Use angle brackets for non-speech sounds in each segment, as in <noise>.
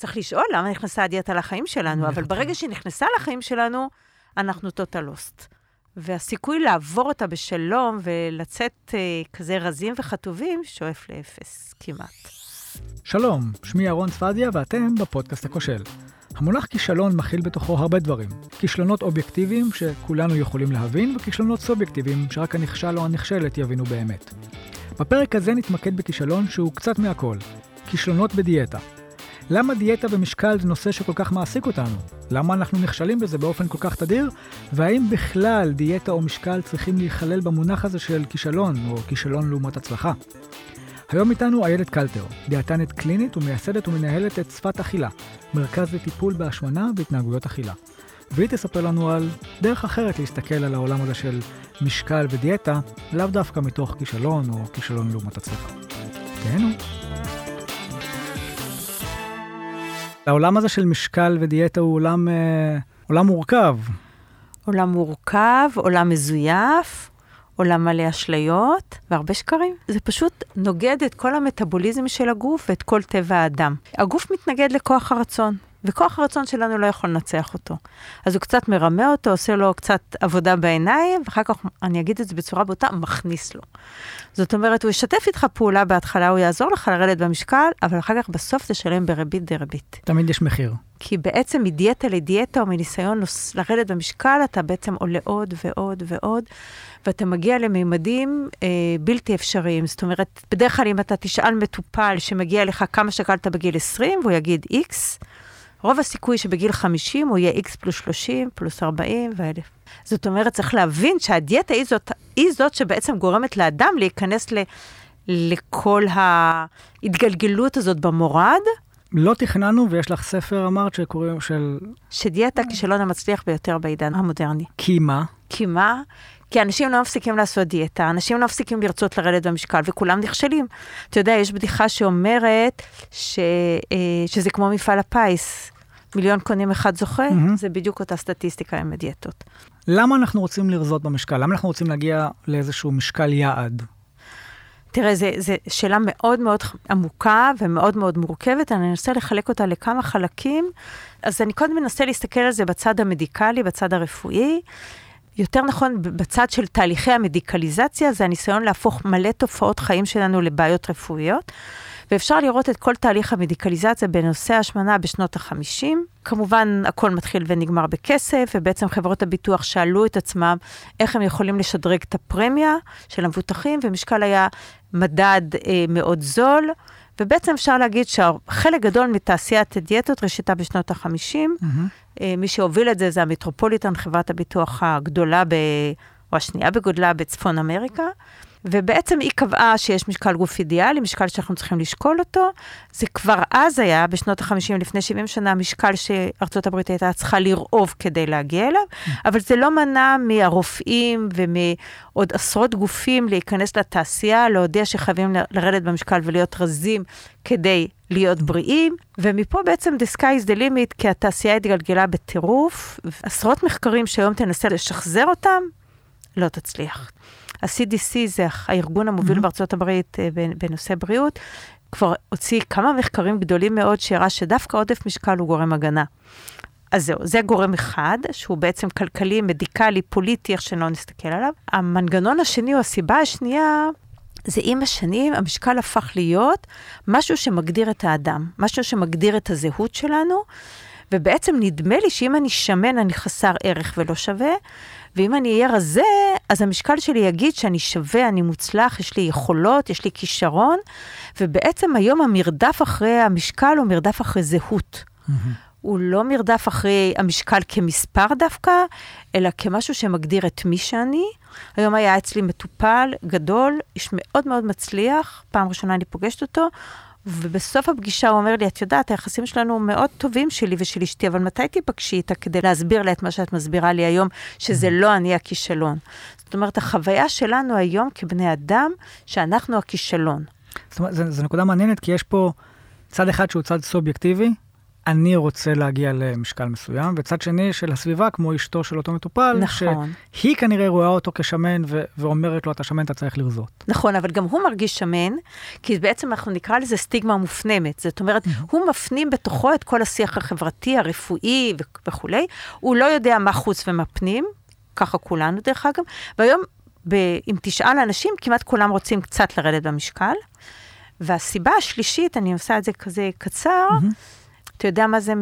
צריך לשאול למה נכנסה הדיאטה לחיים שלנו, אבל ברגע שהיא נכנסה לחיים שלנו, אנחנו total lost. והסיכוי לעבור אותה בשלום ולצאת אה, כזה רזים וחטובים שואף לאפס כמעט. שלום, שמי אהרון צפדיה ואתם בפודקאסט הכושל. המונח כישלון מכיל בתוכו הרבה דברים. כישלונות אובייקטיביים שכולנו יכולים להבין, וכישלונות סובייקטיביים שרק הנכשל או הנכשלת יבינו באמת. בפרק הזה נתמקד בכישלון שהוא קצת מהכל. כישלונות בדיאטה. למה דיאטה ומשקל זה נושא שכל כך מעסיק אותנו? למה אנחנו נכשלים בזה באופן כל כך תדיר? והאם בכלל דיאטה או משקל צריכים להיכלל במונח הזה של כישלון, או כישלון לעומת הצלחה? היום איתנו איילת קלטר, דיאטנית קלינית ומייסדת ומנהלת את שפת אכילה, מרכז לטיפול בהשמנה והתנהגויות אכילה. והיא תספר לנו על דרך אחרת להסתכל על העולם הזה של משקל ודיאטה, לאו דווקא מתוך כישלון או כישלון לעומת הצלחה. תהנו. העולם הזה של משקל ודיאטה הוא עולם, אה, עולם מורכב. עולם מורכב, עולם מזויף, עולם מלא אשליות והרבה שקרים. זה פשוט נוגד את כל המטאבוליזם של הגוף ואת כל טבע האדם. הגוף מתנגד לכוח הרצון. וכוח הרצון שלנו לא יכול לנצח אותו. אז הוא קצת מרמה אותו, עושה לו קצת עבודה בעיניים, ואחר כך, אני אגיד את זה בצורה בוטה, מכניס לו. זאת אומרת, הוא ישתף איתך פעולה בהתחלה, הוא יעזור לך לרדת במשקל, אבל אחר כך בסוף תשלם בריבית דריבית. תמיד יש מחיר. כי בעצם מדיאטה לדיאטה או מניסיון לרדת במשקל, אתה בעצם עולה עוד ועוד ועוד, ואתה מגיע לממדים אה, בלתי אפשריים. זאת אומרת, בדרך כלל אם אתה תשאל מטופל שמגיע לך כמה שקלת בגיל 20, והוא יגיד X, רוב הסיכוי שבגיל 50 הוא יהיה X פלוס 30, פלוס 40 ואלף. זאת אומרת, צריך להבין שהדיאטה היא זאת, היא זאת שבעצם גורמת לאדם להיכנס ל, לכל ההתגלגלות הזאת במורד. לא תכננו, ויש לך ספר, אמרת, שקוראים של... שדיאטה כישלון המצליח ביותר בעידן המודרני. כי מה? כי מה? כי אנשים לא מפסיקים לעשות דיאטה, אנשים לא מפסיקים לרצות לרדת במשקל, וכולם נכשלים. אתה יודע, יש בדיחה שאומרת ש, אה, שזה כמו מפעל הפיס. מיליון קונים אחד זוכה, mm-hmm. זה בדיוק אותה סטטיסטיקה עם הדיאטות. למה אנחנו רוצים לרזות במשקל? למה אנחנו רוצים להגיע לאיזשהו משקל יעד? תראה, זו שאלה מאוד מאוד עמוקה ומאוד מאוד מורכבת, אני אנסה לחלק אותה לכמה חלקים. אז אני קודם מנסה להסתכל על זה בצד המדיקלי, בצד הרפואי. יותר נכון, בצד של תהליכי המדיקליזציה, זה הניסיון להפוך מלא תופעות חיים שלנו לבעיות רפואיות. ואפשר לראות את כל תהליך המדיקליזציה בנושא השמנה בשנות ה-50. כמובן, הכל מתחיל ונגמר בכסף, ובעצם חברות הביטוח שאלו את עצמם איך הם יכולים לשדרג את הפרמיה של המבוטחים, ומשקל היה מדד אה, מאוד זול. ובעצם אפשר להגיד שחלק גדול מתעשיית הדיאטות ראשיתה בשנות ה-50. Mm-hmm. אה, מי שהוביל את זה זה המטרופוליטן, חברת הביטוח הגדולה, ב... או השנייה בגודלה בצפון אמריקה. ובעצם היא קבעה שיש משקל גוף אידיאלי, משקל שאנחנו צריכים לשקול אותו. זה כבר אז היה, בשנות ה-50, לפני 70 שנה, משקל שארצות הברית הייתה צריכה לרעוב כדי להגיע אליו, mm. אבל זה לא מנע מהרופאים ומעוד עשרות גופים להיכנס לתעשייה, להודיע שחייבים לרדת במשקל ולהיות רזים כדי להיות בריאים, ומפה בעצם the sky is the limit, כי התעשייה התגלגלה בטירוף. עשרות מחקרים שהיום תנסה לשחזר אותם, לא תצליח. ה-CDC זה הארגון המוביל mm-hmm. בארצות הברית אה, בנושא בריאות, כבר הוציא כמה מחקרים גדולים מאוד שהראה שדווקא עודף משקל הוא גורם הגנה. אז זהו, זה גורם אחד, שהוא בעצם כלכלי, מדיקלי, פוליטי, איך שלא נסתכל עליו. המנגנון השני, או הסיבה השנייה, זה עם השנים המשקל הפך להיות משהו שמגדיר את האדם, משהו שמגדיר את הזהות שלנו, ובעצם נדמה לי שאם אני שמן אני חסר ערך ולא שווה, ואם אני אהיה רזה, אז המשקל שלי יגיד שאני שווה, אני מוצלח, יש לי יכולות, יש לי כישרון, ובעצם היום המרדף אחרי המשקל הוא מרדף אחרי זהות. Mm-hmm. הוא לא מרדף אחרי המשקל כמספר דווקא, אלא כמשהו שמגדיר את מי שאני. היום היה אצלי מטופל גדול, איש מאוד מאוד מצליח, פעם ראשונה אני פוגשת אותו, ובסוף הפגישה הוא אומר לי, את יודעת, היחסים שלנו מאוד טובים שלי ושל אשתי, אבל מתי תיפגשי איתה כדי להסביר לה את מה שאת מסבירה לי היום, שזה. לא אני הכישלון? זאת אומרת, החוויה שלנו היום כבני אדם, שאנחנו הכישלון. זאת אומרת, זו נקודה מעניינת, כי יש פה צד אחד שהוא צד סובייקטיבי, אני רוצה להגיע למשקל מסוים, וצד שני של הסביבה, כמו אשתו של אותו מטופל, נכון. שהיא כנראה רואה אותו כשמן ו- ואומרת לו, אתה שמן, אתה צריך לרזות. נכון, אבל גם הוא מרגיש שמן, כי בעצם אנחנו נקרא לזה סטיגמה מופנמת. זאת אומרת, mm-hmm. הוא מפנים בתוכו את כל השיח החברתי, הרפואי ו- וכולי. הוא לא יודע מה חוץ ומה פנים, ככה כולנו דרך אגב, והיום, ב- אם תשאל אנשים, כמעט כולם רוצים קצת לרדת במשקל. והסיבה השלישית, אני עושה את זה כזה קצר, mm-hmm. אתה יודע מה זה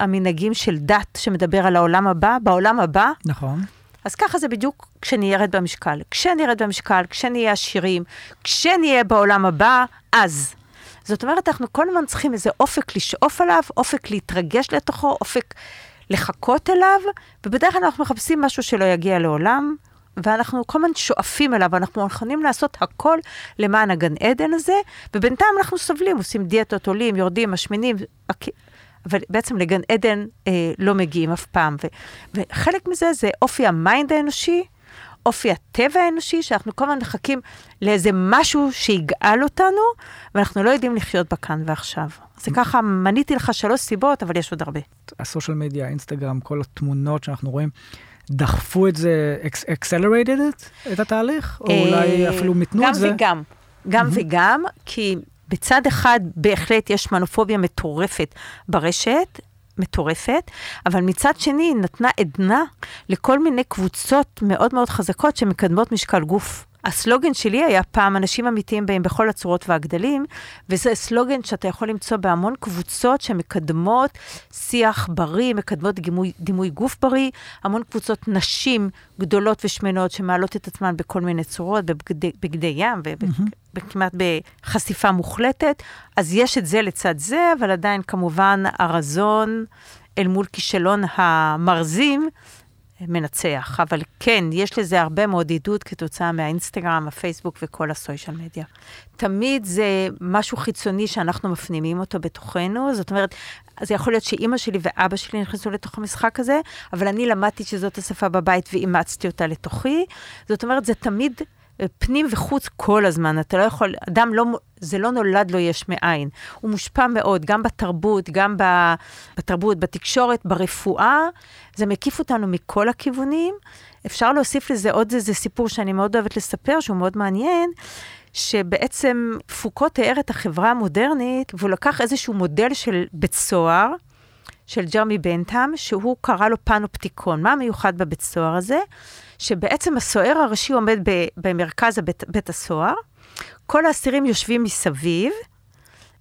המנהגים של דת שמדבר על העולם הבא? בעולם הבא, נכון. אז ככה זה בדיוק כשאני ארד במשקל. כשאני ארד במשקל, כשנהיה עשירים, כשנהיה בעולם הבא, אז. זאת אומרת, אנחנו כל הזמן צריכים איזה אופק לשאוף עליו, אופק להתרגש לתוכו, אופק לחכות אליו, ובדרך כלל אנחנו מחפשים משהו שלא יגיע לעולם, ואנחנו כל הזמן שואפים אליו, אנחנו מוכנים לעשות הכל למען הגן עדן הזה, ובינתיים אנחנו סובלים, עושים דיאטות, עולים, יורדים, משמינים, אבל בעצם לגן עדן אה, לא מגיעים אף פעם. ו, וחלק מזה זה אופי ה mind האנושי, אופי הטבע האנושי, שאנחנו כל הזמן מחכים לאיזה משהו שיגאל אותנו, ואנחנו לא יודעים לחיות בכאן ועכשיו. זה ככה, מניתי לך שלוש סיבות, אבל יש עוד הרבה. הסושיאל מדיה, האינסטגרם, כל התמונות שאנחנו רואים, דחפו את זה, accelerated את התהליך? או אה, אולי אפילו מיתנו את זה? גם וגם. גם וגם, כי בצד אחד בהחלט יש מנופוביה מטורפת ברשת, מטורפת, אבל מצד שני היא נתנה עדנה לכל מיני קבוצות מאוד מאוד חזקות שמקדמות משקל גוף. הסלוגן שלי היה פעם, אנשים אמיתיים באים בכל הצורות והגדלים, וזה סלוגן שאתה יכול למצוא בהמון קבוצות שמקדמות שיח בריא, מקדמות דימוי, דימוי גוף בריא, המון קבוצות נשים גדולות ושמנות שמעלות את עצמן בכל מיני צורות, בבגדי, בגדי ים וכמעט בחשיפה מוחלטת. אז יש את זה לצד זה, אבל עדיין כמובן הרזון אל מול כישלון המרזים. מנצח, אבל כן, יש לזה הרבה מאוד עידוד כתוצאה מהאינסטגרם, הפייסבוק וכל הסושיאל מדיה. תמיד זה משהו חיצוני שאנחנו מפנימים אותו בתוכנו, זאת אומרת, זה יכול להיות שאימא שלי ואבא שלי נכנסו לתוך המשחק הזה, אבל אני למדתי שזאת השפה בבית ואימצתי אותה לתוכי. זאת אומרת, זה תמיד פנים וחוץ כל הזמן. אתה לא יכול, אדם לא, זה לא נולד לו יש מאין. הוא מושפע מאוד, גם בתרבות, גם בתרבות, בתקשורת, ברפואה. זה מקיף אותנו מכל הכיוונים. אפשר להוסיף לזה עוד איזה סיפור שאני מאוד אוהבת לספר, שהוא מאוד מעניין. שבעצם פוקו תיאר את החברה המודרנית, והוא לקח איזשהו מודל של בית סוהר, של ג'רמי בנטאם, שהוא קרא לו פנופטיקון. מה מיוחד בבית סוהר הזה? שבעצם הסוהר הראשי עומד במרכז הבית, בית הסוהר, כל האסירים יושבים מסביב,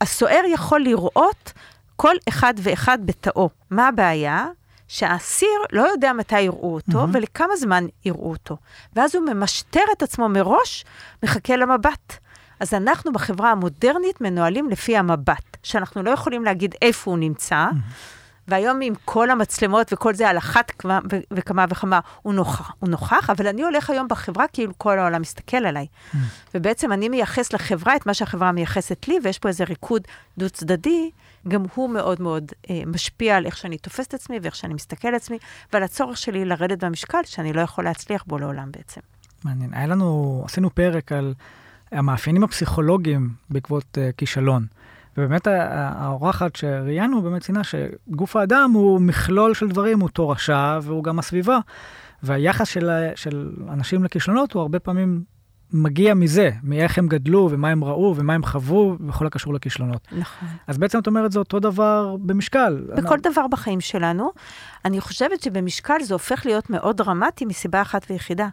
הסוהר יכול לראות כל אחד ואחד בתאו. מה הבעיה? שהאסיר לא יודע מתי יראו אותו mm-hmm. ולכמה זמן יראו אותו. ואז הוא ממשטר את עצמו מראש, מחכה למבט. אז אנחנו בחברה המודרנית מנוהלים לפי המבט, שאנחנו לא יכולים להגיד איפה הוא נמצא. Mm-hmm. והיום עם כל המצלמות וכל זה על אחת כמה, וכמה וכמה, הוא נוכח, הוא נוכח, אבל אני הולך היום בחברה כאילו כל העולם מסתכל עליי. Mm. ובעצם אני מייחס לחברה את מה שהחברה מייחסת לי, ויש פה איזה ריקוד דו-צדדי, גם הוא מאוד מאוד אה, משפיע על איך שאני תופס את עצמי ואיך שאני מסתכל על עצמי, ועל הצורך שלי לרדת במשקל, שאני לא יכול להצליח בו לעולם בעצם. מעניין. היה לנו, עשינו פרק על המאפיינים הפסיכולוגיים בעקבות uh, כישלון. ובאמת האורחת שראיינו באמת ציינה שגוף האדם הוא מכלול של דברים, הוא תורשה והוא גם הסביבה. והיחס של, של אנשים לכישלונות הוא הרבה פעמים מגיע מזה, מאיך הם גדלו ומה הם ראו ומה הם חוו בכל הקשור לכישלונות. נכון. אז בעצם את אומרת זה אותו דבר במשקל. בכל אני... דבר בחיים שלנו. אני חושבת שבמשקל זה הופך להיות מאוד דרמטי מסיבה אחת ויחידה.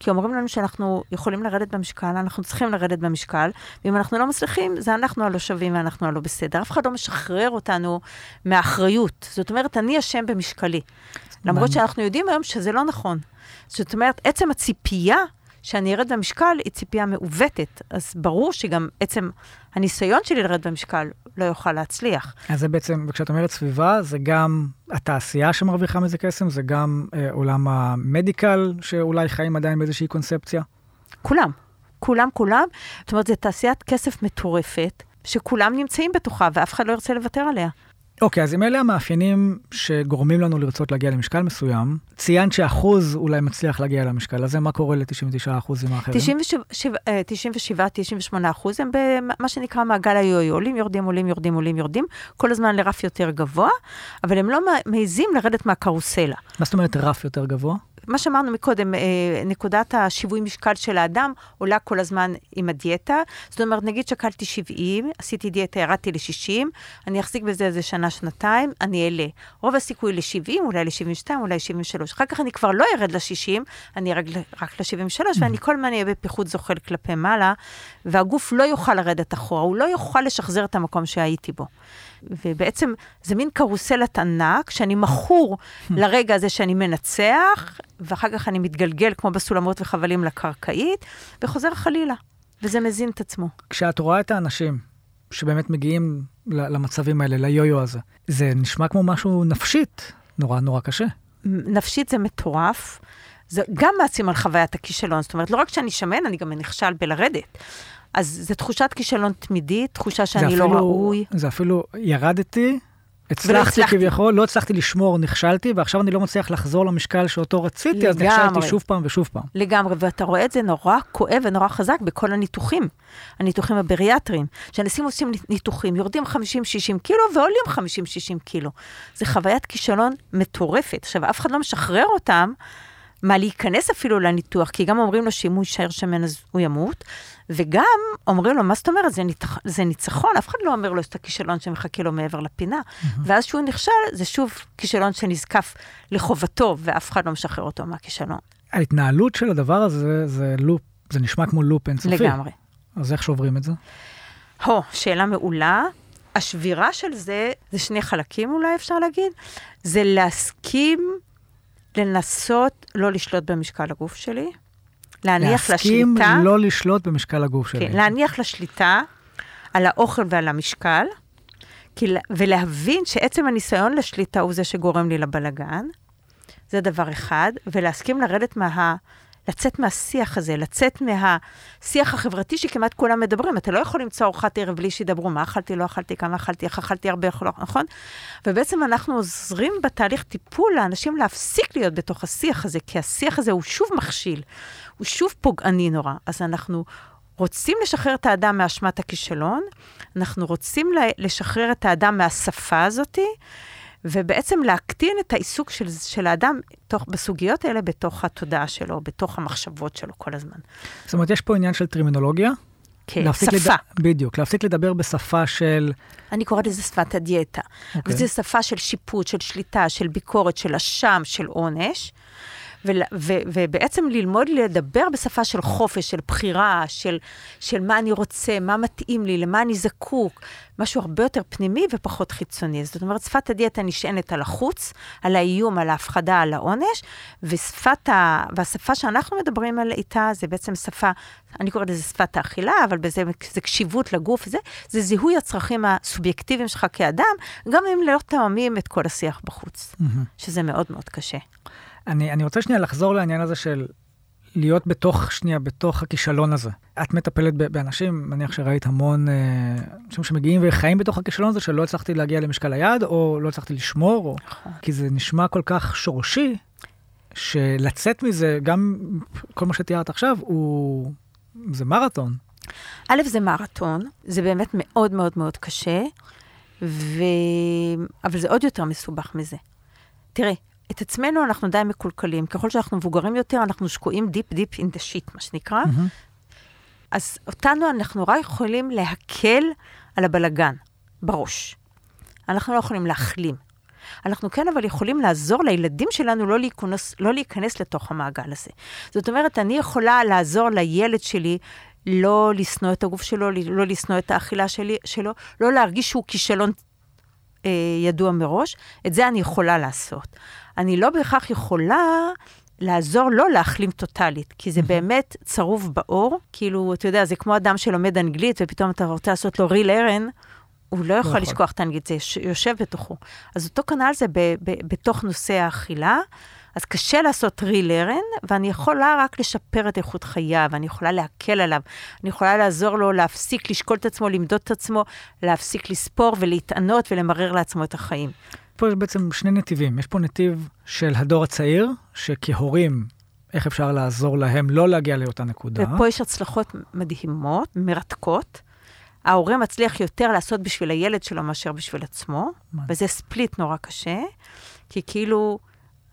כי אומרים לנו שאנחנו יכולים לרדת במשקל, אנחנו צריכים לרדת במשקל, ואם אנחנו לא מצליחים, זה אנחנו הלא שווים ואנחנו הלא בסדר. אף אחד לא משחרר אותנו מהאחריות. זאת אומרת, אני אשם במשקלי. למרות שאנחנו יודעים היום שזה לא נכון. זאת אומרת, עצם הציפייה שאני ארד במשקל היא ציפייה מעוותת. אז ברור שגם עצם הניסיון שלי לרדת במשקל לא יוכל להצליח. אז זה בעצם, וכשאת אומרת סביבה, זה גם התעשייה שמרוויחה מזה כסף, זה גם אה, עולם המדיקל, שאולי חיים עדיין באיזושהי קונספציה? כולם. כולם, כולם. זאת אומרת, זו תעשיית כסף מטורפת, שכולם נמצאים בתוכה, ואף אחד לא ירצה לוותר עליה. אוקיי, אז אם אלה המאפיינים שגורמים לנו לרצות להגיע למשקל מסוים, ציינת שאחוז אולי מצליח להגיע למשקל הזה, מה קורה ל-99 אחוזים האחרים? 97-98 אה, אחוז הם במה שנקרא מעגל היו עולים, יורדים, עולים, יורדים, עולים, יורדים, כל הזמן לרף יותר גבוה, אבל הם לא מעזים לרדת מהקרוסלה. מה זאת אומרת רף יותר גבוה? מה שאמרנו מקודם, אה, נקודת השיווי משקל של האדם עולה כל הזמן עם הדיאטה. זאת אומרת, נגיד שקלתי 70, עשיתי דיאטה, ירדתי ל-60, אני אחזיק בזה איזה שנה, שנתיים, אני אעלה. רוב הסיכוי ל-70, אולי ל-72, אולי ל-73. אחר כך אני כבר לא ארד ל-60, אני ארד רק ל-73, mm-hmm. ואני כל הזמן אהיה בפיחות זוחל כלפי מעלה, והגוף לא יוכל לרדת אחורה, הוא לא יוכל לשחזר את המקום שהייתי בו. ובעצם זה מין קרוסלת ענק, שאני מכור <laughs> לרגע הזה שאני מנצח, ואחר כך אני מתגלגל כמו בסולמות וחבלים לקרקעית, וחוזר חלילה, וזה מזין את עצמו. כשאת רואה את האנשים שבאמת מגיעים למצבים האלה, ליו-יו הזה, זה נשמע כמו משהו נפשית, נורא נורא קשה. נפשית זה מטורף. זה גם מעצים על חוויית הכישלון. זאת אומרת, לא רק שאני שמן, אני גם נכשל בלרדת. אז זו תחושת כישלון תמידית, תחושה שאני לא אפילו, לא ראוי. זה אפילו, ירדתי, הצלחתי כביכול, לא הצלחתי לשמור, נכשלתי, ועכשיו אני לא מצליח לחזור למשקל שאותו רציתי, לגמרי. אז נכשלתי שוב פעם ושוב פעם. לגמרי, ואתה רואה את זה נורא כואב ונורא חזק בכל הניתוחים, הניתוחים הבריאטריים, שאנשים עושים ניתוחים, יורדים 50-60 קילו ועולים 50-60 קילו. זה חוויית כישלון מטורפת. עכשיו, אף אחד לא משחרר אותם. מה להיכנס אפילו לניתוח, כי גם אומרים לו שאם הוא יישאר שמן אז הוא ימות, וגם אומרים לו, מה זאת אומרת, זה, ניתח, זה ניצחון, אף אחד לא אומר לו את הכישלון שמחכה לו מעבר לפינה. Mm-hmm. ואז כשהוא נכשל, זה שוב כישלון שנזקף לחובתו, ואף אחד לא משחרר אותו מהכישלון. ההתנהלות של הדבר הזה, זה לופ, זה נשמע כמו לופ אינסופי. לגמרי. אז איך שוברים את זה? הו, שאלה מעולה. השבירה של זה, זה שני חלקים אולי אפשר להגיד, זה להסכים לנסות לא לשלוט במשקל הגוף שלי, להניח להסכים לשליטה... להסכים לא לשלוט במשקל הגוף שלי. כן, להניח לשליטה על האוכל ועל המשקל, ולהבין שעצם הניסיון לשליטה הוא זה שגורם לי לבלגן, זה דבר אחד, ולהסכים לרדת מה... לצאת מהשיח הזה, לצאת מהשיח החברתי שכמעט כולם מדברים. אתה לא יכול למצוא ארוחת ערב בלי שידברו מה אכלתי, לא אכלתי, כמה אכלתי, איך אכלתי הרבה, איך לא, נכון? ובעצם אנחנו עוזרים בתהליך טיפול לאנשים להפסיק להיות בתוך השיח הזה, כי השיח הזה הוא שוב מכשיל, הוא שוב פוגעני נורא. אז אנחנו רוצים לשחרר את האדם מאשמת הכישלון, אנחנו רוצים לשחרר את האדם מהשפה הזאתי, ובעצם להקטין את העיסוק של, של האדם תוך, בסוגיות האלה בתוך התודעה שלו, בתוך המחשבות שלו כל הזמן. זאת אומרת, יש פה עניין של טרמינולוגיה. כן, שפה. לד... בדיוק, להפסיק לדבר בשפה של... אני קוראת לזה שפת הדיאטה. Okay. אוקיי. וזו שפה של שיפוט, של שליטה, של ביקורת, של אשם, של עונש. ו- ו- ובעצם ללמוד לדבר בשפה של חופש, של בחירה, של, של מה אני רוצה, מה מתאים לי, למה אני זקוק, משהו הרבה יותר פנימי ופחות חיצוני. זאת אומרת, שפת הדיאטה נשענת על החוץ, על האיום, על ההפחדה, על העונש, ושפת ה... והשפה שאנחנו מדברים על איתה זה בעצם שפה, אני קוראת לזה שפת האכילה, אבל בזה זה קשיבות לגוף, זה, זה זיהוי הצרכים הסובייקטיביים שלך כאדם, גם אם לא תואמים את כל השיח בחוץ, mm-hmm. שזה מאוד מאוד קשה. אני, אני רוצה שנייה לחזור לעניין הזה של להיות בתוך, שנייה, בתוך הכישלון הזה. את מטפלת באנשים, מניח שראית המון אה, אנשים שמגיעים וחיים בתוך הכישלון הזה, שלא הצלחתי להגיע למשקל היעד, או לא הצלחתי לשמור, או... נכון. כי זה נשמע כל כך שורשי, שלצאת מזה, גם כל מה שתיארת עכשיו, הוא... זה מרתון. א', זה מרתון, זה באמת מאוד מאוד מאוד קשה, ו... אבל זה עוד יותר מסובך מזה. תראה, את עצמנו אנחנו די מקולקלים. ככל שאנחנו מבוגרים יותר, אנחנו שקועים deep deep in the shit, מה שנקרא. Mm-hmm. אז אותנו אנחנו רק יכולים להקל על הבלגן בראש. אנחנו לא יכולים להחלים. אנחנו כן אבל יכולים לעזור לילדים שלנו לא להיכנס, לא להיכנס לתוך המעגל הזה. זאת אומרת, אני יכולה לעזור לילד שלי לא לשנוא את הגוף שלו, לא לשנוא את האכילה שלי, שלו, לא להרגיש שהוא כישלון אה, ידוע מראש. את זה אני יכולה לעשות. אני לא בהכרח יכולה לעזור לא להחלים טוטאלית, כי זה באמת צרוב בעור, כאילו, אתה יודע, זה כמו אדם שלומד אנגלית, ופתאום אתה רוצה לעשות לו ריל ארן, הוא לא יכול נכון. לשכוח את האנגלית, זה יושב בתוכו. אז אותו כנ"ל זה ב, ב, בתוך נושא האכילה. אז קשה לעשות re-learn, ואני יכולה רק לשפר את איכות חייו, אני יכולה להקל עליו, אני יכולה לעזור לו להפסיק לשקול את עצמו, למדוד את עצמו, להפסיק לספור ולהתענות ולמרר לעצמו את החיים. פה יש בעצם שני נתיבים. יש פה נתיב של הדור הצעיר, שכהורים, איך אפשר לעזור להם לא להגיע לאותה נקודה. ופה יש הצלחות מדהימות, מרתקות. ההורה מצליח יותר לעשות בשביל הילד שלו מאשר בשביל עצמו, מה? וזה ספליט נורא קשה, כי כאילו,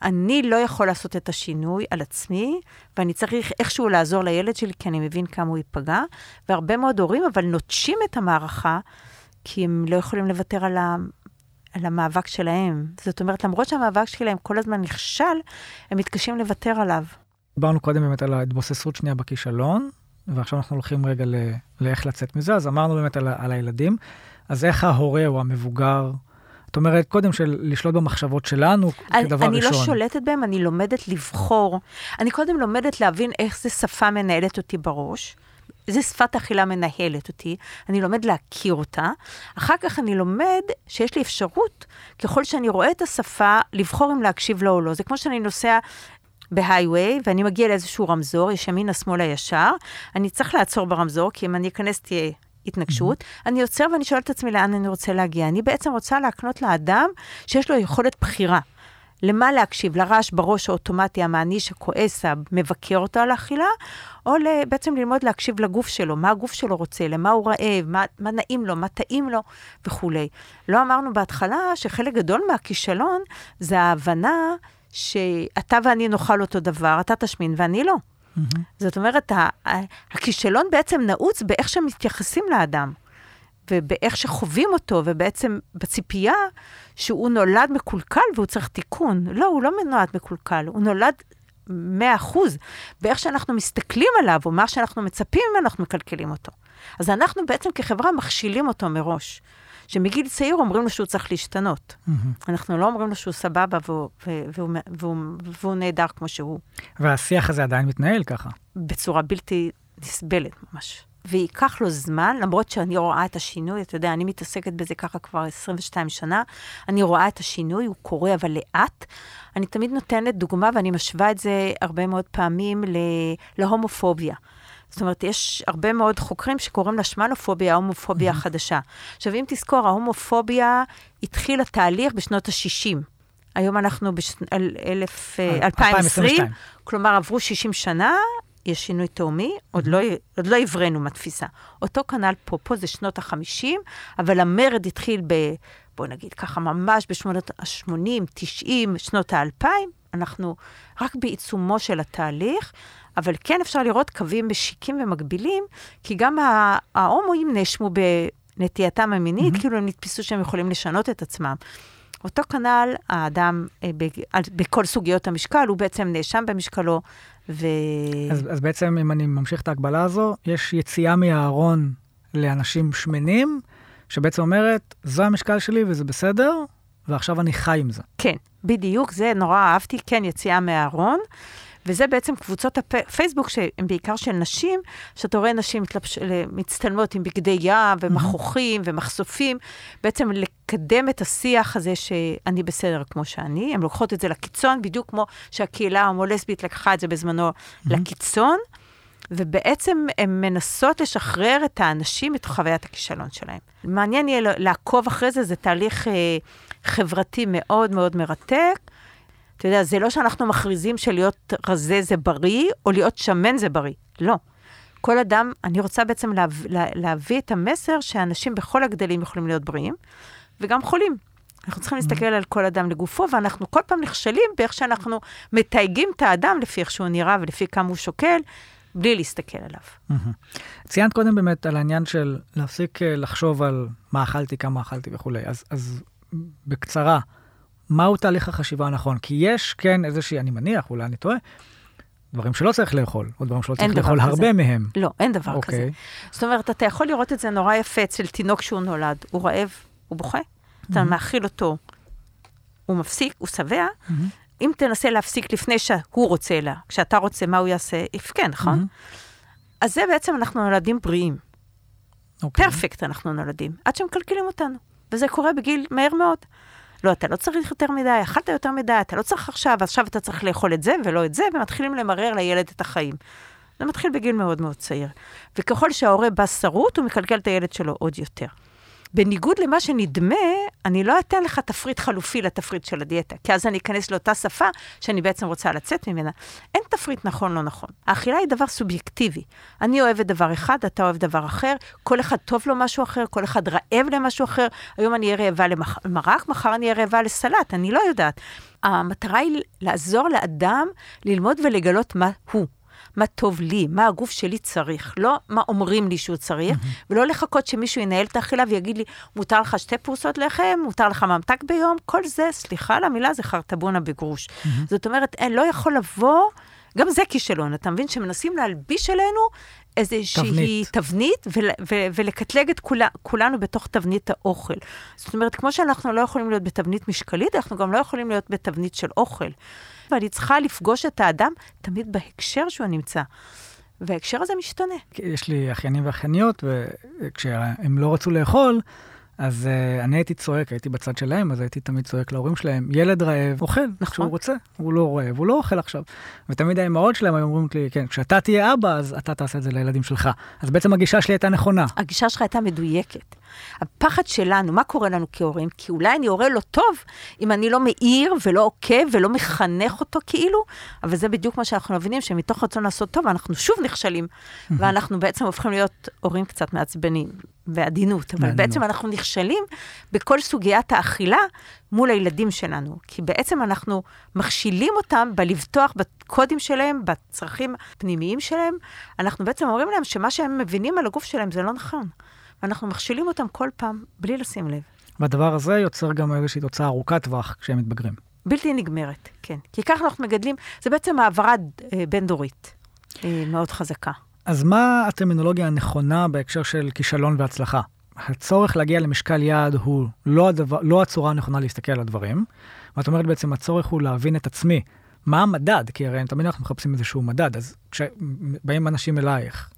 אני לא יכול לעשות את השינוי על עצמי, ואני צריך איכשהו לעזור לילד שלי, כי אני מבין כמה הוא ייפגע, והרבה מאוד הורים אבל נוטשים את המערכה, כי הם לא יכולים לוותר על, ה... על המאבק שלהם. זאת אומרת, למרות שהמאבק שלהם כל הזמן נכשל, הם מתקשים לוותר עליו. דיברנו קודם באמת על ההתבוססות שנייה בכישלון, ועכשיו אנחנו הולכים רגע ל... לאיך לצאת מזה, אז אמרנו באמת על, ה... על הילדים. אז איך ההורה או המבוגר, את אומרת קודם של לשלוט במחשבות שלנו אני, כדבר אני ראשון. לא שולטת בהם, אני לומדת לבחור. אני קודם לומדת להבין איך זה שפה מנהלת אותי בראש. איזה שפת אכילה מנהלת אותי, אני לומד להכיר אותה. אחר כך אני לומד שיש לי אפשרות, ככל שאני רואה את השפה, לבחור אם להקשיב לו או לא. זה כמו שאני נוסע בהייווי, ואני מגיע לאיזשהו רמזור, יש ימינה, שמאלה, ישר, אני צריך לעצור ברמזור, כי אם אני אכנס תהיה התנגשות. Mm-hmm. אני עוצר ואני שואלת את עצמי לאן אני רוצה להגיע. אני בעצם רוצה להקנות לאדם שיש לו יכולת בחירה. למה להקשיב? לרעש בראש האוטומטי המעניש, הכועס, המבקר אותו על האכילה, או בעצם ללמוד להקשיב לגוף שלו, מה הגוף שלו רוצה, למה הוא רעב, מה, מה נעים לו, מה טעים לו וכולי. לא אמרנו בהתחלה שחלק גדול מהכישלון זה ההבנה שאתה ואני נאכל אותו דבר, אתה תשמין ואני לא. Mm-hmm. זאת אומרת, הכישלון בעצם נעוץ באיך שמתייחסים לאדם, ובאיך שחווים אותו, ובעצם בציפייה שהוא נולד מקולקל והוא צריך תיקון. לא, הוא לא נולד מקולקל, הוא נולד 100 אחוז. באיך שאנחנו מסתכלים עליו, או מה שאנחנו מצפים אנחנו מקלקלים אותו. אז אנחנו בעצם כחברה מכשילים אותו מראש. שמגיל צעיר אומרים לו שהוא צריך להשתנות. Mm-hmm. אנחנו לא אומרים לו שהוא סבבה והוא, והוא, והוא, והוא נהדר כמו שהוא. והשיח הזה עדיין מתנהל ככה. בצורה בלתי נסבלת ממש. וייקח לו זמן, למרות שאני רואה את השינוי, אתה יודע, אני מתעסקת בזה ככה כבר 22 שנה, אני רואה את השינוי, הוא קורה אבל לאט. אני תמיד נותנת דוגמה, ואני משווה את זה הרבה מאוד פעמים להומופוביה. זאת אומרת, יש הרבה מאוד חוקרים שקוראים לה שמנופוביה, ההומופוביה mm-hmm. החדשה. עכשיו, אם תזכור, ההומופוביה התחיל התהליך בשנות ה-60. היום אנחנו ב-2020, כלומר, עברו 60 שנה, יש שינוי תאומי, עוד לא, עוד לא הבראנו מהתפיסה. אותו כנ"ל פה, פה זה שנות ה-50, אבל המרד התחיל ב... בוא נגיד ככה, ממש בשנות ה-80, 90, שנות ה-2000, אנחנו רק בעיצומו של התהליך, אבל כן אפשר לראות קווים משיקים ומקבילים, כי גם ההומואים נאשמו בנטייתם המינית, mm-hmm. כאילו הם נתפסו שהם יכולים לשנות את עצמם. אותו כנ"ל, האדם אה, בכל סוגיות המשקל, הוא בעצם נאשם במשקלו, ו... אז, אז בעצם, אם אני ממשיך את ההקבלה הזו, יש יציאה מהארון לאנשים שמנים, שבעצם אומרת, זה המשקל שלי וזה בסדר, ועכשיו אני חי עם זה. כן, בדיוק, זה נורא אהבתי, כן, יציאה מהארון. וזה בעצם קבוצות הפייסבוק שהן בעיקר של נשים, שאתה רואה נשים מתלבש, מצטלמות עם בגדי ים ומכוחים. ומחשופים, בעצם לקדם את השיח הזה שאני בסדר כמו שאני. הן לוקחות את זה לקיצון, בדיוק כמו שהקהילה ההומו-לסבית לקחה את זה בזמנו. לקיצון. ובעצם הן מנסות לשחרר את האנשים מתוך חוויית הכישלון שלהם. מעניין יהיה לעקוב אחרי זה, זה תהליך אה, חברתי מאוד מאוד מרתק. אתה יודע, זה לא שאנחנו מכריזים שלהיות רזה זה בריא, או להיות שמן זה בריא. לא. כל אדם, אני רוצה בעצם להביא, להביא את המסר שאנשים בכל הגדלים יכולים להיות בריאים, וגם חולים. אנחנו צריכים להסתכל על כל אדם לגופו, ואנחנו כל פעם נכשלים באיך שאנחנו מתייגים את האדם לפי איך שהוא נראה ולפי כמה הוא שוקל, בלי להסתכל עליו. ציינת קודם באמת על העניין של להפסיק אה, לחשוב על מה אכלתי, כמה אכלתי וכולי. אז, אז בקצרה, מהו תהליך החשיבה הנכון? כי יש כן איזושהי, אני מניח, אולי אני טועה, דברים שלא צריך לאכול, או דברים שלא צריך לאכול כזה. הרבה מהם. לא, אין דבר okay. כזה. אוקיי. זאת אומרת, אתה יכול לראות את זה נורא יפה אצל תינוק שהוא נולד. הוא רעב, הוא בוכה, mm-hmm. אתה מאכיל אותו, הוא מפסיק, הוא שבע. Mm-hmm. אם תנסה להפסיק לפני שהוא רוצה לה, כשאתה רוצה, מה הוא יעשה? יבכה, נכון? Mm-hmm. אז זה בעצם אנחנו נולדים בריאים. אוקיי. פרפקט אנחנו נולדים, עד שמקלקלים אותנו. וזה קורה בגיל מהר מאוד. לא, אתה לא צריך יותר מדי, אכלת יותר מדי, אתה לא צריך עכשיו, עכשיו אתה צריך לאכול את זה ולא את זה, ומתחילים למרר לילד את החיים. זה מתחיל בגיל מאוד מאוד צעיר. וככל שההורה בא שרוט, הוא מקלקל את הילד שלו עוד יותר. בניגוד למה שנדמה, אני לא אתן לך תפריט חלופי לתפריט של הדיאטה, כי אז אני אכנס לאותה שפה שאני בעצם רוצה לצאת ממנה. אין תפריט נכון לא נכון. האכילה היא דבר סובייקטיבי. אני אוהבת דבר אחד, אתה אוהב דבר אחר, כל אחד טוב לו משהו אחר, כל אחד רעב למשהו אחר. היום אני אהיה רעבה למרק, מחר אני אהיה רעבה לסלט, אני לא יודעת. המטרה היא לעזור לאדם ללמוד ולגלות מה הוא. מה טוב לי, מה הגוף שלי צריך, לא מה אומרים לי שהוא צריך, mm-hmm. ולא לחכות שמישהו ינהל את האכילה ויגיד לי, מותר לך שתי פרוסות לחם, מותר לך ממתק ביום, כל זה, סליחה על המילה, זה חרטבונה בגרוש. Mm-hmm. זאת אומרת, אין, לא יכול לבוא, גם זה כישלון, אתה מבין? שמנסים להלביש עלינו איזושהי תבנית, תבנית ול, ו, ולקטלג את כולה, כולנו בתוך תבנית האוכל. זאת אומרת, כמו שאנחנו לא יכולים להיות בתבנית משקלית, אנחנו גם לא יכולים להיות בתבנית של אוכל. ואני צריכה לפגוש את האדם תמיד בהקשר שהוא נמצא. וההקשר הזה משתנה. יש לי אחיינים ואחייניות, וכשהם לא רצו לאכול, אז uh, אני הייתי צועק, הייתי בצד שלהם, אז הייתי תמיד צועק להורים שלהם, ילד רעב אוכל, נכון. כשהוא רוצה, הוא לא רעב, הוא לא אוכל עכשיו. ותמיד האמהות שלהם היו אומרים לי, כן, כשאתה תהיה אבא, אז אתה תעשה את זה לילדים שלך. אז בעצם הגישה שלי הייתה נכונה. הגישה שלך הייתה מדויקת. הפחד שלנו, מה קורה לנו כהורים? כי אולי אני הורה לא טוב אם אני לא מעיר ולא עוקב ולא מחנך אותו כאילו, אבל זה בדיוק מה שאנחנו מבינים, שמתוך רצון לעשות טוב, אנחנו שוב נכשלים, ואנחנו בעצם הופכים להיות הורים קצת מעצבנים, בעדינות, אבל בעדינות. בעצם אנחנו נכשלים בכל סוגיית האכילה מול הילדים שלנו, כי בעצם אנחנו מכשילים אותם בלבטוח בקודים שלהם, בצרכים הפנימיים שלהם, אנחנו בעצם אומרים להם שמה שהם מבינים על הגוף שלהם זה לא נכון. ואנחנו מכשילים אותם כל פעם בלי לשים לב. והדבר הזה יוצר גם איזושהי תוצאה ארוכת טווח כשהם מתבגרים. בלתי נגמרת, כן. כי ככה אנחנו מגדלים, זה בעצם העברה אה, בין-דורית אה, מאוד חזקה. אז מה הטרמינולוגיה הנכונה בהקשר של כישלון והצלחה? הצורך להגיע למשקל יעד הוא לא, הדבר, לא הצורה הנכונה להסתכל על הדברים, ואת אומרת בעצם הצורך הוא להבין את עצמי. מה המדד? כי הרי תמיד אנחנו מחפשים איזשהו מדד, אז כשבאים אנשים אלייך,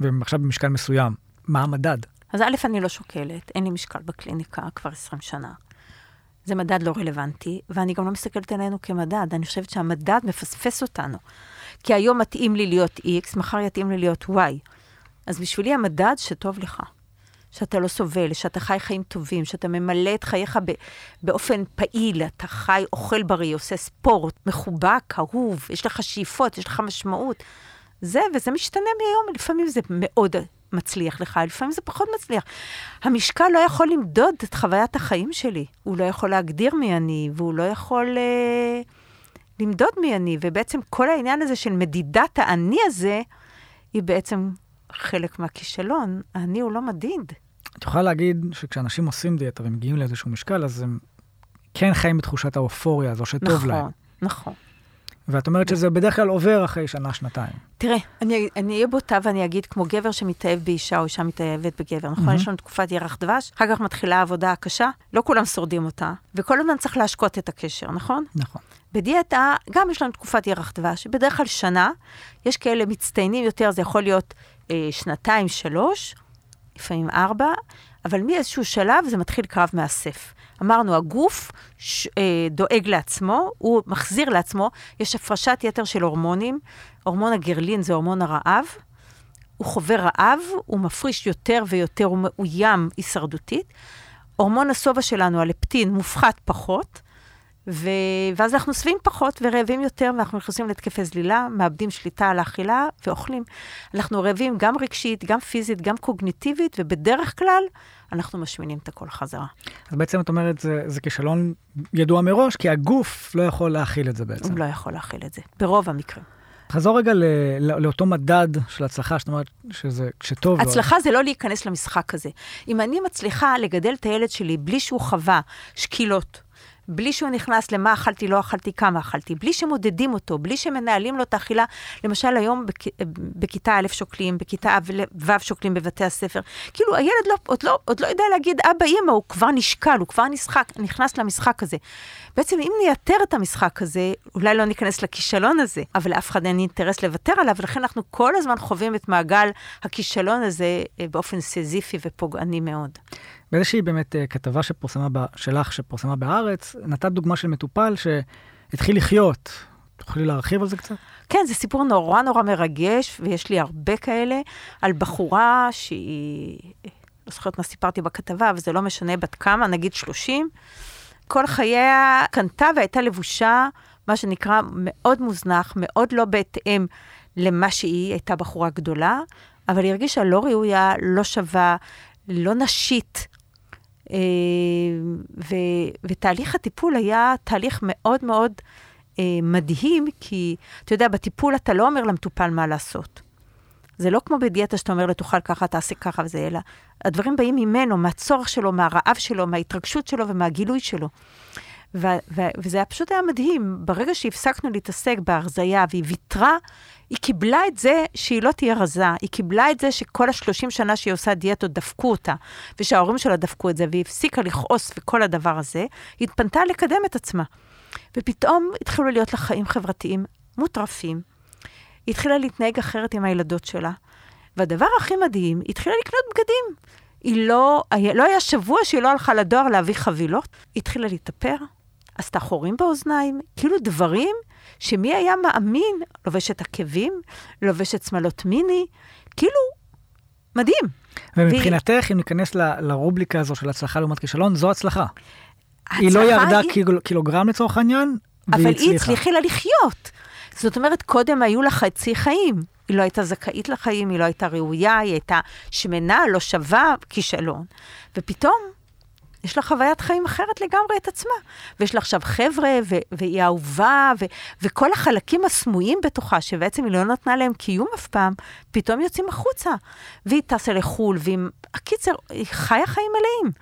והם עכשיו במשקל מסוים, מה המדד? אז א', אני לא שוקלת, אין לי משקל בקליניקה כבר 20 שנה. זה מדד לא רלוונטי, ואני גם לא מסתכלת עלינו כמדד. אני חושבת שהמדד מפספס אותנו. כי היום מתאים לי להיות X, מחר יתאים לי להיות Y. אז בשבילי המדד שטוב לך. שאתה לא סובל, שאתה חי חיים טובים, שאתה ממלא את חייך באופן פעיל, אתה חי, אוכל בריא, עושה ספורט, מחובק, אהוב, יש לך שאיפות, יש לך משמעות. זה, וזה משתנה מיום, לפעמים זה מאוד מצליח לך, לפעמים זה פחות מצליח. המשקל לא יכול למדוד את חוויית החיים שלי. הוא לא יכול להגדיר מי אני, והוא לא יכול אה, למדוד מי אני. ובעצם כל העניין הזה של מדידת האני הזה, היא בעצם חלק מהכישלון. האני הוא לא מדיד. את יכולה להגיד שכשאנשים עושים דיאטה ומגיעים לאיזשהו משקל, אז הם כן חיים בתחושת האופוריה הזו שטוב נכון, להם. נכון, נכון. ואת אומרת שזה בדרך כלל עובר אחרי שנה, שנתיים. תראה, אני אהיה בוטה ואני אגיד, כמו גבר שמתאהב באישה או אישה מתאהבת בגבר, נכון? Mm-hmm. יש לנו תקופת ירח דבש, אחר כך מתחילה העבודה הקשה, לא כולם שורדים אותה, וכל הזמן צריך להשקות את הקשר, נכון? נכון. בדיאטה, גם יש לנו תקופת ירח דבש, בדרך כלל שנה, יש כאלה מצטיינים יותר, זה יכול להיות אה, שנתיים, שלוש, לפעמים ארבע, אבל מאיזשהו שלב זה מתחיל קרב מאסף. אמרנו, הגוף ש, אה, דואג לעצמו, הוא מחזיר לעצמו, יש הפרשת יתר של הורמונים, הורמון הגרלין זה הורמון הרעב, הוא חווה רעב, הוא מפריש יותר ויותר, הוא מאוים הישרדותית. הורמון השובע שלנו, הלפטין, מופחת פחות, ו... ואז אנחנו שבעים פחות ורעבים יותר, ואנחנו נכנסים להתקפי זלילה, מאבדים שליטה על האכילה ואוכלים. אנחנו רעבים גם רגשית, גם פיזית, גם קוגניטיבית, ובדרך כלל אנחנו משמינים את הכל חזרה. אז בעצם את אומרת, זה, זה כישלון ידוע מראש, כי הגוף לא יכול להכיל את זה בעצם. הוא לא יכול להכיל את זה, ברוב המקרים. חזור רגע ל, לא, לאותו מדד של הצלחה, זאת אומרת שזה, שטוב... הצלחה לא... זה לא להיכנס למשחק הזה. אם אני מצליחה לגדל את הילד שלי בלי שהוא חווה שקילות, בלי שהוא נכנס למה אכלתי, לא אכלתי, כמה אכלתי, בלי שמודדים אותו, בלי שמנהלים לו את האכילה. למשל, היום בכ, בכיתה א' שוקלים, בכיתה ו' שוקלים בבתי הספר. כאילו, הילד לא, עוד, לא, עוד לא יודע להגיד, אבא, אימא, הוא כבר נשקל, הוא כבר נשחק, נכנס למשחק הזה. בעצם, אם נייתר את המשחק הזה, אולי לא ניכנס לכישלון הזה, אבל לאף אחד אין אינטרס לוותר עליו, ולכן אנחנו כל הזמן חווים את מעגל הכישלון הזה אה, באופן סזיפי ופוגעני מאוד. באיזושהי באמת אה, כתבה שפורסמה, ב, שלך, שפורסמה בהארץ, נתת דוגמה של מטופל שהתחיל לחיות. תוכלי להרחיב על זה קצת? כן, זה סיפור נורא נורא מרגש, ויש לי הרבה כאלה, על בחורה שהיא, לא זוכרת מה סיפרתי בכתבה, אבל זה לא משנה בת כמה, נגיד 30. כל חייה קנתה והייתה לבושה, מה שנקרא, מאוד מוזנח, מאוד לא בהתאם למה שהיא, הייתה בחורה גדולה, אבל היא הרגישה לא ראויה, לא שווה, לא נשית. אה, ו, ותהליך הטיפול היה תהליך מאוד מאוד אה, מדהים, כי אתה יודע, בטיפול אתה לא אומר למטופל מה לעשות. זה לא כמו בדיאטה שאתה אומר לו, תאכל ככה, תעשה ככה וזה, אלא הדברים באים ממנו, מהצורך שלו, מהרעב שלו, מההתרגשות שלו ומהגילוי שלו. וזה היה פשוט היה מדהים. ברגע שהפסקנו להתעסק בהרזייה והיא ויתרה, היא קיבלה את זה שהיא לא תהיה רזה. היא קיבלה את זה שכל השלושים שנה שהיא עושה דיאטות דפקו אותה, ושההורים שלה דפקו את זה, והיא הפסיקה לכעוס וכל הדבר הזה, היא התפנתה לקדם את עצמה. ופתאום התחילו להיות לה חיים חברתיים מוטרפים. היא התחילה להתנהג אחרת עם הילדות שלה. והדבר הכי מדהים, היא התחילה לקנות בגדים. היא לא, לא היה שבוע שהיא לא הלכה לדואר להביא חבילות. היא התחילה להתאפר, עשתה חורים באוזניים, כאילו דברים שמי היה מאמין, לובשת עקבים, לובשת שמלות מיני, כאילו, מדהים. ומבחינתך, והיא... אם ניכנס ל, לרובליקה הזו של הצלחה לעומת כישלון, זו הצלחה. היא לא ירדה היא... קיל, קילוגרם לצורך העניין, והיא הצליחה. אבל היא הצליחה לה לחיות. זאת אומרת, קודם היו לה חצי חיים. היא לא הייתה זכאית לחיים, היא לא הייתה ראויה, היא הייתה שמנה, לא שווה, כישלון. ופתאום יש לה חוויית חיים אחרת לגמרי את עצמה. ויש לה עכשיו חבר'ה, ו- והיא אהובה, ו- וכל החלקים הסמויים בתוכה, שבעצם היא לא נתנה להם קיום אף פעם, פתאום יוצאים החוצה. והיא טסה לחו"ל, והיא... הקיצר, היא חיה חיים מלאים.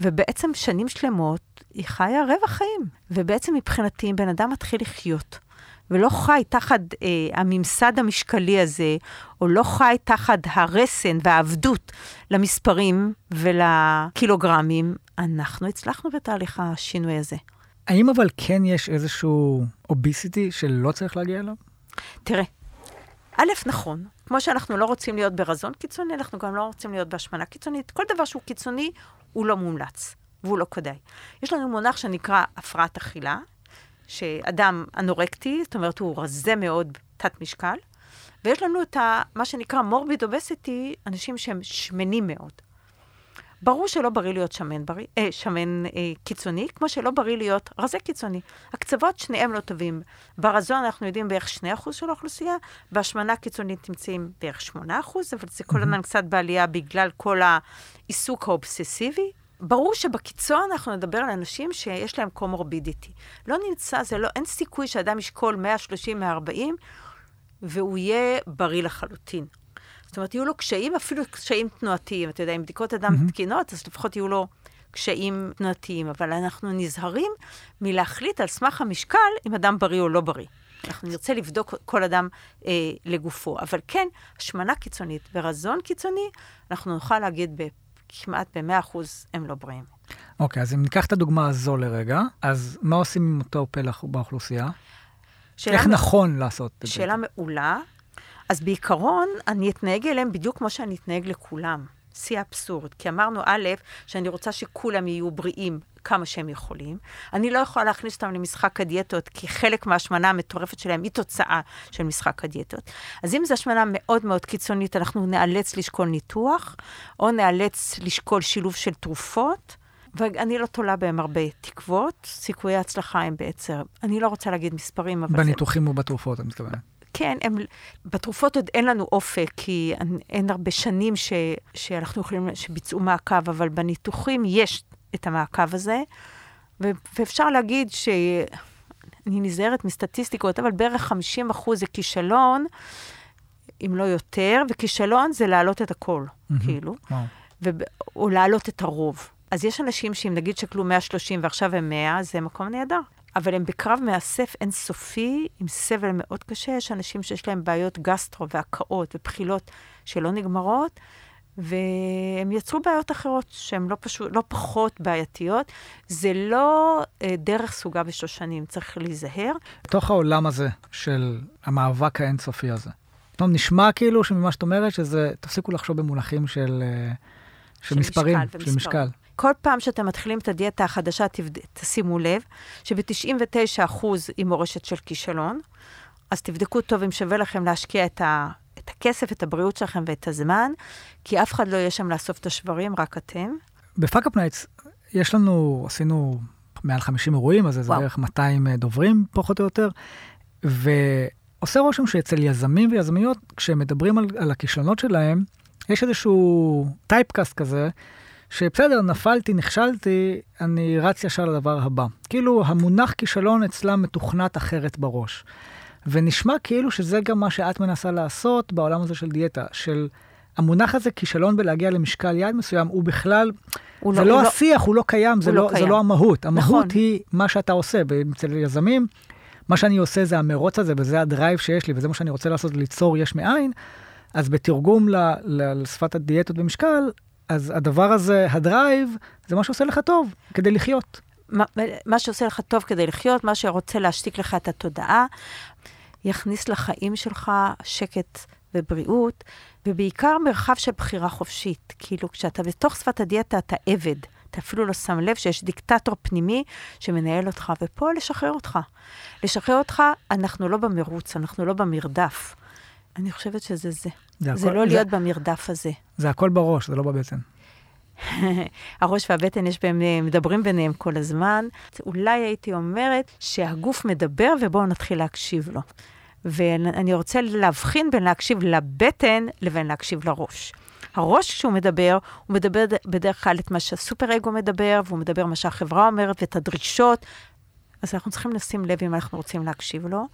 ובעצם שנים שלמות היא חיה רבע חיים. ובעצם מבחינתי, אם בן אדם מתחיל לחיות, ולא חי תחת אה, הממסד המשקלי הזה, או לא חי תחת הרסן והעבדות למספרים ולקילוגרמים, אנחנו הצלחנו בתהליך השינוי הזה. האם אבל כן יש איזשהו אוביסיטי שלא צריך להגיע אליו? תראה, א', נכון, כמו שאנחנו לא רוצים להיות ברזון קיצוני, אנחנו גם לא רוצים להיות בהשמנה קיצונית. כל דבר שהוא קיצוני, הוא לא מומלץ, והוא לא כדאי. יש לנו מונח שנקרא הפרעת אכילה, שאדם אנורקטי, זאת אומרת, הוא רזה מאוד, תת משקל, ויש לנו את ה, מה שנקרא מורביד אובסיטי, אנשים שהם שמנים מאוד. ברור שלא בריא להיות שמן, בריא, אה, שמן אה, קיצוני, כמו שלא בריא להיות רזה קיצוני. הקצוות, שניהם לא טובים. ברזון אנחנו יודעים בערך 2% של האוכלוסייה, בהשמנה קיצונית נמצאים בערך 8%, אבל זה כל הזמן קצת בעלייה בגלל כל העיסוק האובססיבי. ברור שבקיצון אנחנו נדבר על אנשים שיש להם קומורבידיטי. לא נמצא, זה לא, אין סיכוי שאדם ישקול 130-140 והוא יהיה בריא לחלוטין. זאת אומרת, יהיו לו קשיים, אפילו קשיים תנועתיים. אתה יודע, אם בדיקות אדם mm-hmm. תקינות, אז לפחות יהיו לו קשיים תנועתיים. אבל אנחנו נזהרים מלהחליט על סמך המשקל אם אדם בריא או לא בריא. אנחנו נרצה לבדוק כל אדם אה, לגופו. אבל כן, השמנה קיצונית ורזון קיצוני, אנחנו נוכל להגיד כמעט ב-100% הם לא בריאים. אוקיי, okay, אז אם ניקח את הדוגמה הזו לרגע, אז מה עושים עם אותו פלח באוכלוסייה? איך מ... נכון לעשות את זה? שאלה מעולה. אז בעיקרון, אני אתנהג אליהם בדיוק כמו שאני אתנהג לכולם. שיא האבסורד. כי אמרנו, א', שאני רוצה שכולם יהיו בריאים כמה שהם יכולים. אני לא יכולה להכניס אותם למשחק הדיאטות, כי חלק מההשמנה המטורפת שלהם היא תוצאה של משחק הדיאטות. אז אם זו השמנה מאוד מאוד קיצונית, אנחנו נאלץ לשקול ניתוח, או נאלץ לשקול שילוב של תרופות. ואני לא תולה בהם הרבה תקוות, סיכויי ההצלחה הם בעצם, אני לא רוצה להגיד מספרים, אבל... בניתוחים זה... ובתרופות, אני מתכוון. כן, הם, בתרופות עוד אין לנו אופק, כי אין הרבה שנים ש, שאנחנו יכולים, שביצעו מעקב, אבל בניתוחים יש את המעקב הזה, ו, ואפשר להגיד ש... אני נזהרת מסטטיסטיקות, אבל בערך 50 אחוז זה כישלון, אם לא יותר, וכישלון זה להעלות את הכל, mm-hmm. כאילו, ו... או להעלות את הרוב. אז יש אנשים שאם נגיד שקלו 130 ועכשיו הם 100, זה מקום נהדר. אבל הם בקרב מאסף אינסופי, עם סבל מאוד קשה. יש אנשים שיש להם בעיות גסטרו והקאות ובחילות שלא נגמרות, והם יצרו בעיות אחרות שהן לא, פשוט, לא פחות בעייתיות. זה לא אה, דרך סוגה בשושנים, צריך להיזהר. בתוך העולם הזה של המאבק האינסופי הזה, פתאום נשמע כאילו שממה שאת אומרת, שזה, תפסיקו לחשוב במונחים של, אה, של, של מספרים, של משקל. כל פעם שאתם מתחילים את הדיאטה החדשה, תבד... תשימו לב שב-99% היא מורשת של כישלון, אז תבדקו טוב אם שווה לכם להשקיע את, ה... את הכסף, את הבריאות שלכם ואת הזמן, כי אף אחד לא יהיה שם לאסוף את השברים, רק אתם. ב Fuckup Nights יש לנו, עשינו מעל 50 אירועים, אז זה בערך 200 אה, דוברים, פחות או יותר, ועושה רושם שאצל יזמים ויזמיות, כשהם מדברים על, על הכישלונות שלהם, יש איזשהו טייפקאסט כזה, שבסדר, נפלתי, נכשלתי, אני רץ ישר לדבר הבא. כאילו, המונח כישלון אצלם מתוכנת אחרת בראש. ונשמע כאילו שזה גם מה שאת מנסה לעשות בעולם הזה של דיאטה, של המונח הזה, כישלון בלהגיע למשקל יעד מסוים, הוא בכלל, הוא זה לא, לא השיח, הוא לא קיים, הוא זה, לא, לא, קיים. זה לא המהות. המהות נכון. היא מה שאתה עושה. ואצל יזמים, מה שאני עושה זה המרוץ הזה, וזה ה drive שיש לי, וזה מה שאני רוצה לעשות, ליצור יש מאין. אז בתרגום לשפת הדיאטות במשקל, אז הדבר הזה, ה drive, זה מה שעושה לך טוב, כדי לחיות. מה, מה שעושה לך טוב כדי לחיות, מה שרוצה להשתיק לך את התודעה, יכניס לחיים שלך שקט ובריאות, ובעיקר מרחב של בחירה חופשית. כאילו, כשאתה בתוך שפת הדיאטה, אתה עבד. אתה אפילו לא שם לב שיש דיקטטור פנימי שמנהל אותך, ופה לשחרר אותך. לשחרר אותך, אנחנו לא במרוץ, אנחנו לא במרדף. אני חושבת שזה זה. זה, זה הכל, לא להיות זה, במרדף הזה. זה הכל בראש, זה לא בבטן. <laughs> הראש והבטן, יש בהם, מדברים ביניהם כל הזמן. אולי הייתי אומרת שהגוף מדבר ובואו נתחיל להקשיב לו. ואני רוצה להבחין בין להקשיב לבטן לבין להקשיב לראש. הראש, כשהוא מדבר, הוא מדבר בדרך כלל את מה שהסופר אגו מדבר, והוא מדבר מה שהחברה אומרת ואת הדרישות. אז אנחנו צריכים לשים לב אם אנחנו רוצים להקשיב לו.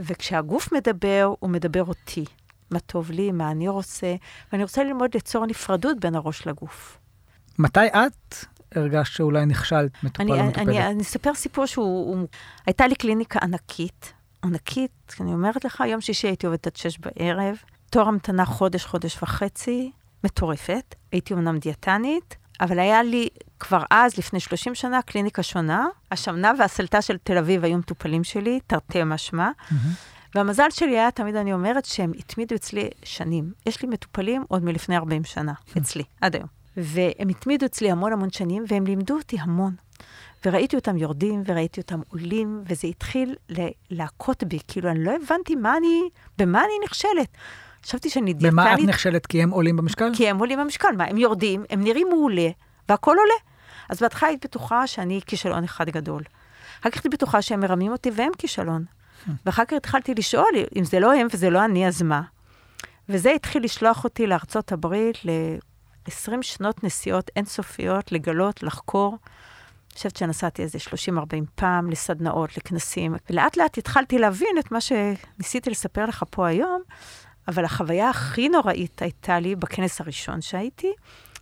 וכשהגוף מדבר, הוא מדבר אותי. מה טוב לי, מה אני רוצה, ואני רוצה ללמוד ליצור נפרדות בין הראש לגוף. מתי את הרגשת שאולי נכשלת מטופל או מטופלת? אני, אני אספר סיפור שהוא... הוא, הייתה לי קליניקה ענקית, ענקית, אני אומרת לך, יום שישי הייתי עובדת עד שש בערב, תור המתנה חודש, חודש וחצי, מטורפת. הייתי אומנם דיאטנית, אבל היה לי כבר אז, לפני 30 שנה, קליניקה שונה. השמנה והסלטה של תל אביב היו מטופלים שלי, תרתי משמע. Mm-hmm. והמזל שלי היה, תמיד אני אומרת, שהם התמידו אצלי שנים. יש לי מטופלים עוד מלפני 40 שנה, <laughs> אצלי, עד היום. והם התמידו אצלי המון המון שנים, והם לימדו אותי המון. וראיתי אותם יורדים, וראיתי אותם עולים, וזה התחיל להכות בי, כאילו, אני לא הבנתי מה אני, במה אני נכשלת. חשבתי שאני דיאטנית... במה את נכשלת? כי הם עולים במשקל? כי הם עולים במשקל, מה, הם יורדים, הם נראים מעולה, והכול עולה. אז בהתחלה היית בטוחה שאני כישלון אחד גדול. אחר כך הייתי בטוחה שהם מרמים אותי והם כישלון. ואחר כך התחלתי לשאול, אם זה לא הם וזה לא אני, אז מה? וזה התחיל לשלוח אותי לארצות הברית ל-20 שנות נסיעות אינסופיות, לגלות, לחקור. אני חושבת שנסעתי איזה 30-40 פעם לסדנאות, לכנסים, ולאט לאט התחלתי להבין את מה שניסיתי לספר לך פה היום, אבל החוויה הכי נוראית הייתה לי בכנס הראשון שהייתי.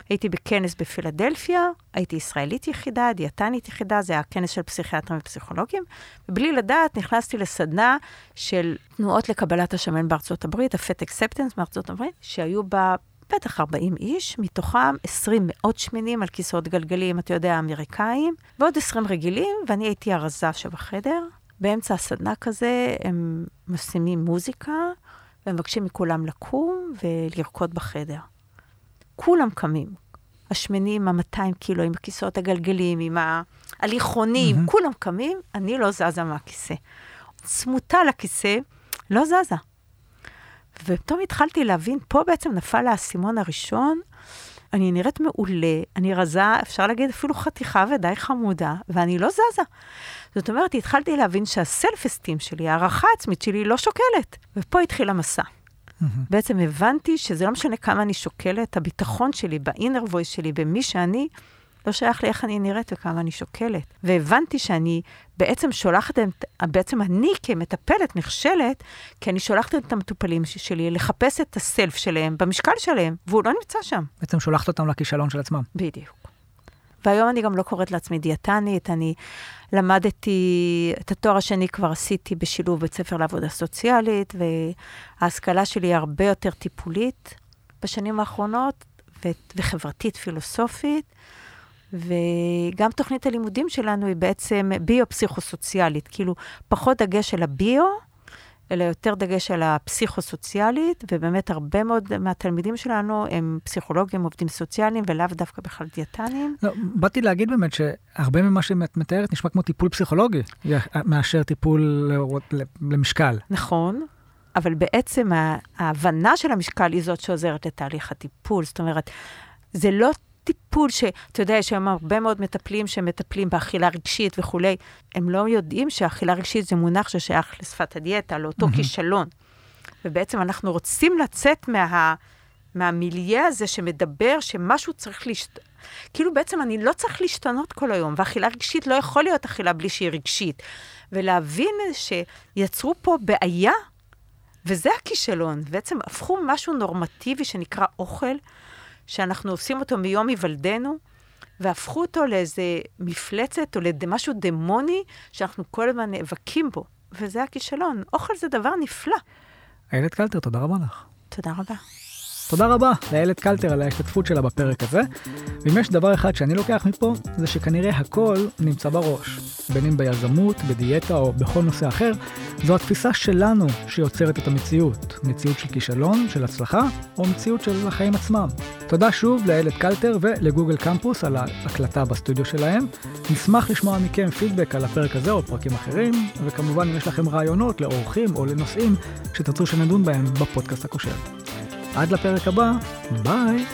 הייתי בכנס בפילדלפיה, הייתי ישראלית יחידה, דיאטנית יחידה, זה היה כנס של פסיכיאטרים ופסיכולוגים, ובלי לדעת נכנסתי לסדנה של תנועות לקבלת השמן בארצות הברית, ה-Fat Acceptance בארצות הברית, שהיו בה בטח 40 איש, מתוכם 20 מאוד שמנים על כיסאות גלגלים, אתה יודע, אמריקאים, ועוד 20 רגילים, ואני הייתי הרזה שבחדר. באמצע הסדנה כזה הם משימים מוזיקה, ומבקשים מכולם לקום ולרקוד בחדר. כולם קמים. השמנים, ה-200 קילו, עם הכיסאות הגלגלים, עם ההליכונים, mm-hmm. כולם קמים, אני לא זזה מהכיסא. צמותה לכיסא, לא זזה. ופתאום התחלתי להבין, פה בעצם נפל האסימון הראשון, אני נראית מעולה, אני רזה, אפשר להגיד אפילו חתיכה ודי חמודה, ואני לא זזה. זאת אומרת, התחלתי להבין שהסלף אסטים שלי, הערכה העצמית שלי, לא שוקלת. ופה התחיל המסע. Mm-hmm. בעצם הבנתי שזה לא משנה כמה אני שוקלת, הביטחון שלי, באינר וויס שלי, במי שאני, לא שייך לאיך אני נראית וכמה אני שוקלת. והבנתי שאני בעצם שולחת בעצם אני כמטפלת נכשלת, כי אני שולחת את המטופלים שלי לחפש את הסלף שלהם במשקל שלהם, והוא לא נמצא שם. בעצם שולחת אותם לכישלון של עצמם. בדיוק. והיום אני גם לא קוראת לעצמי דיאטנית, אני למדתי, את התואר השני כבר עשיתי בשילוב בית ספר לעבודה סוציאלית, וההשכלה שלי היא הרבה יותר טיפולית בשנים האחרונות, ו- וחברתית פילוסופית. וגם תוכנית הלימודים שלנו היא בעצם ביו-פסיכוסוציאלית, כאילו פחות דגש על הביו אלא יותר דגש על הפסיכו-סוציאלית, ובאמת הרבה מאוד מהתלמידים שלנו הם פסיכולוגים, עובדים סוציאליים, ולאו דווקא בכלל דיאטנים. לא, באתי להגיד באמת שהרבה ממה שאת מתארת נשמע כמו טיפול פסיכולוגי, מאשר טיפול למשקל. נכון. אבל בעצם ההבנה של המשקל היא זאת שעוזרת לתהליך הטיפול. זאת אומרת, זה לא טיפול שאתה יודע, יש היום הרבה מאוד מטפלים שמטפלים באכילה רגשית וכולי. הם לא יודעים שאכילה רגשית זה מונח ששייך לשפת הדיאטה, לאותו mm-hmm. כישלון. ובעצם אנחנו רוצים לצאת מה, מהמיליה הזה שמדבר שמשהו צריך להשת... כאילו בעצם אני לא צריך להשתנות כל היום, ואכילה רגשית לא יכול להיות אכילה בלי שהיא רגשית. ולהבין שיצרו פה בעיה, וזה הכישלון. בעצם הפכו משהו נורמטיבי שנקרא אוכל, שאנחנו עושים אותו מיום היוולדנו, והפכו אותו לאיזה מפלצת או למשהו דמוני שאנחנו כל הזמן נאבקים בו. וזה הכישלון. אוכל זה דבר נפלא. איילת קלטר, תודה רבה לך. תודה רבה. תודה רבה לאיילת קלטר על ההשתתפות שלה בפרק הזה, ואם יש דבר אחד שאני לוקח מפה, זה שכנראה הכל נמצא בראש. בין אם ביזמות, בדיאטה או בכל נושא אחר, זו התפיסה שלנו שיוצרת את המציאות. מציאות של כישלון, של הצלחה, או מציאות של החיים עצמם. תודה שוב לאיילת קלטר ולגוגל קמפוס על ההקלטה בסטודיו שלהם. נשמח לשמוע מכם פידבק על הפרק הזה או פרקים אחרים, וכמובן אם יש לכם רעיונות לאורחים או לנושאים שתרצו שנדון בהם בפודקאסט הכושל. עד לפרק הבא, ביי!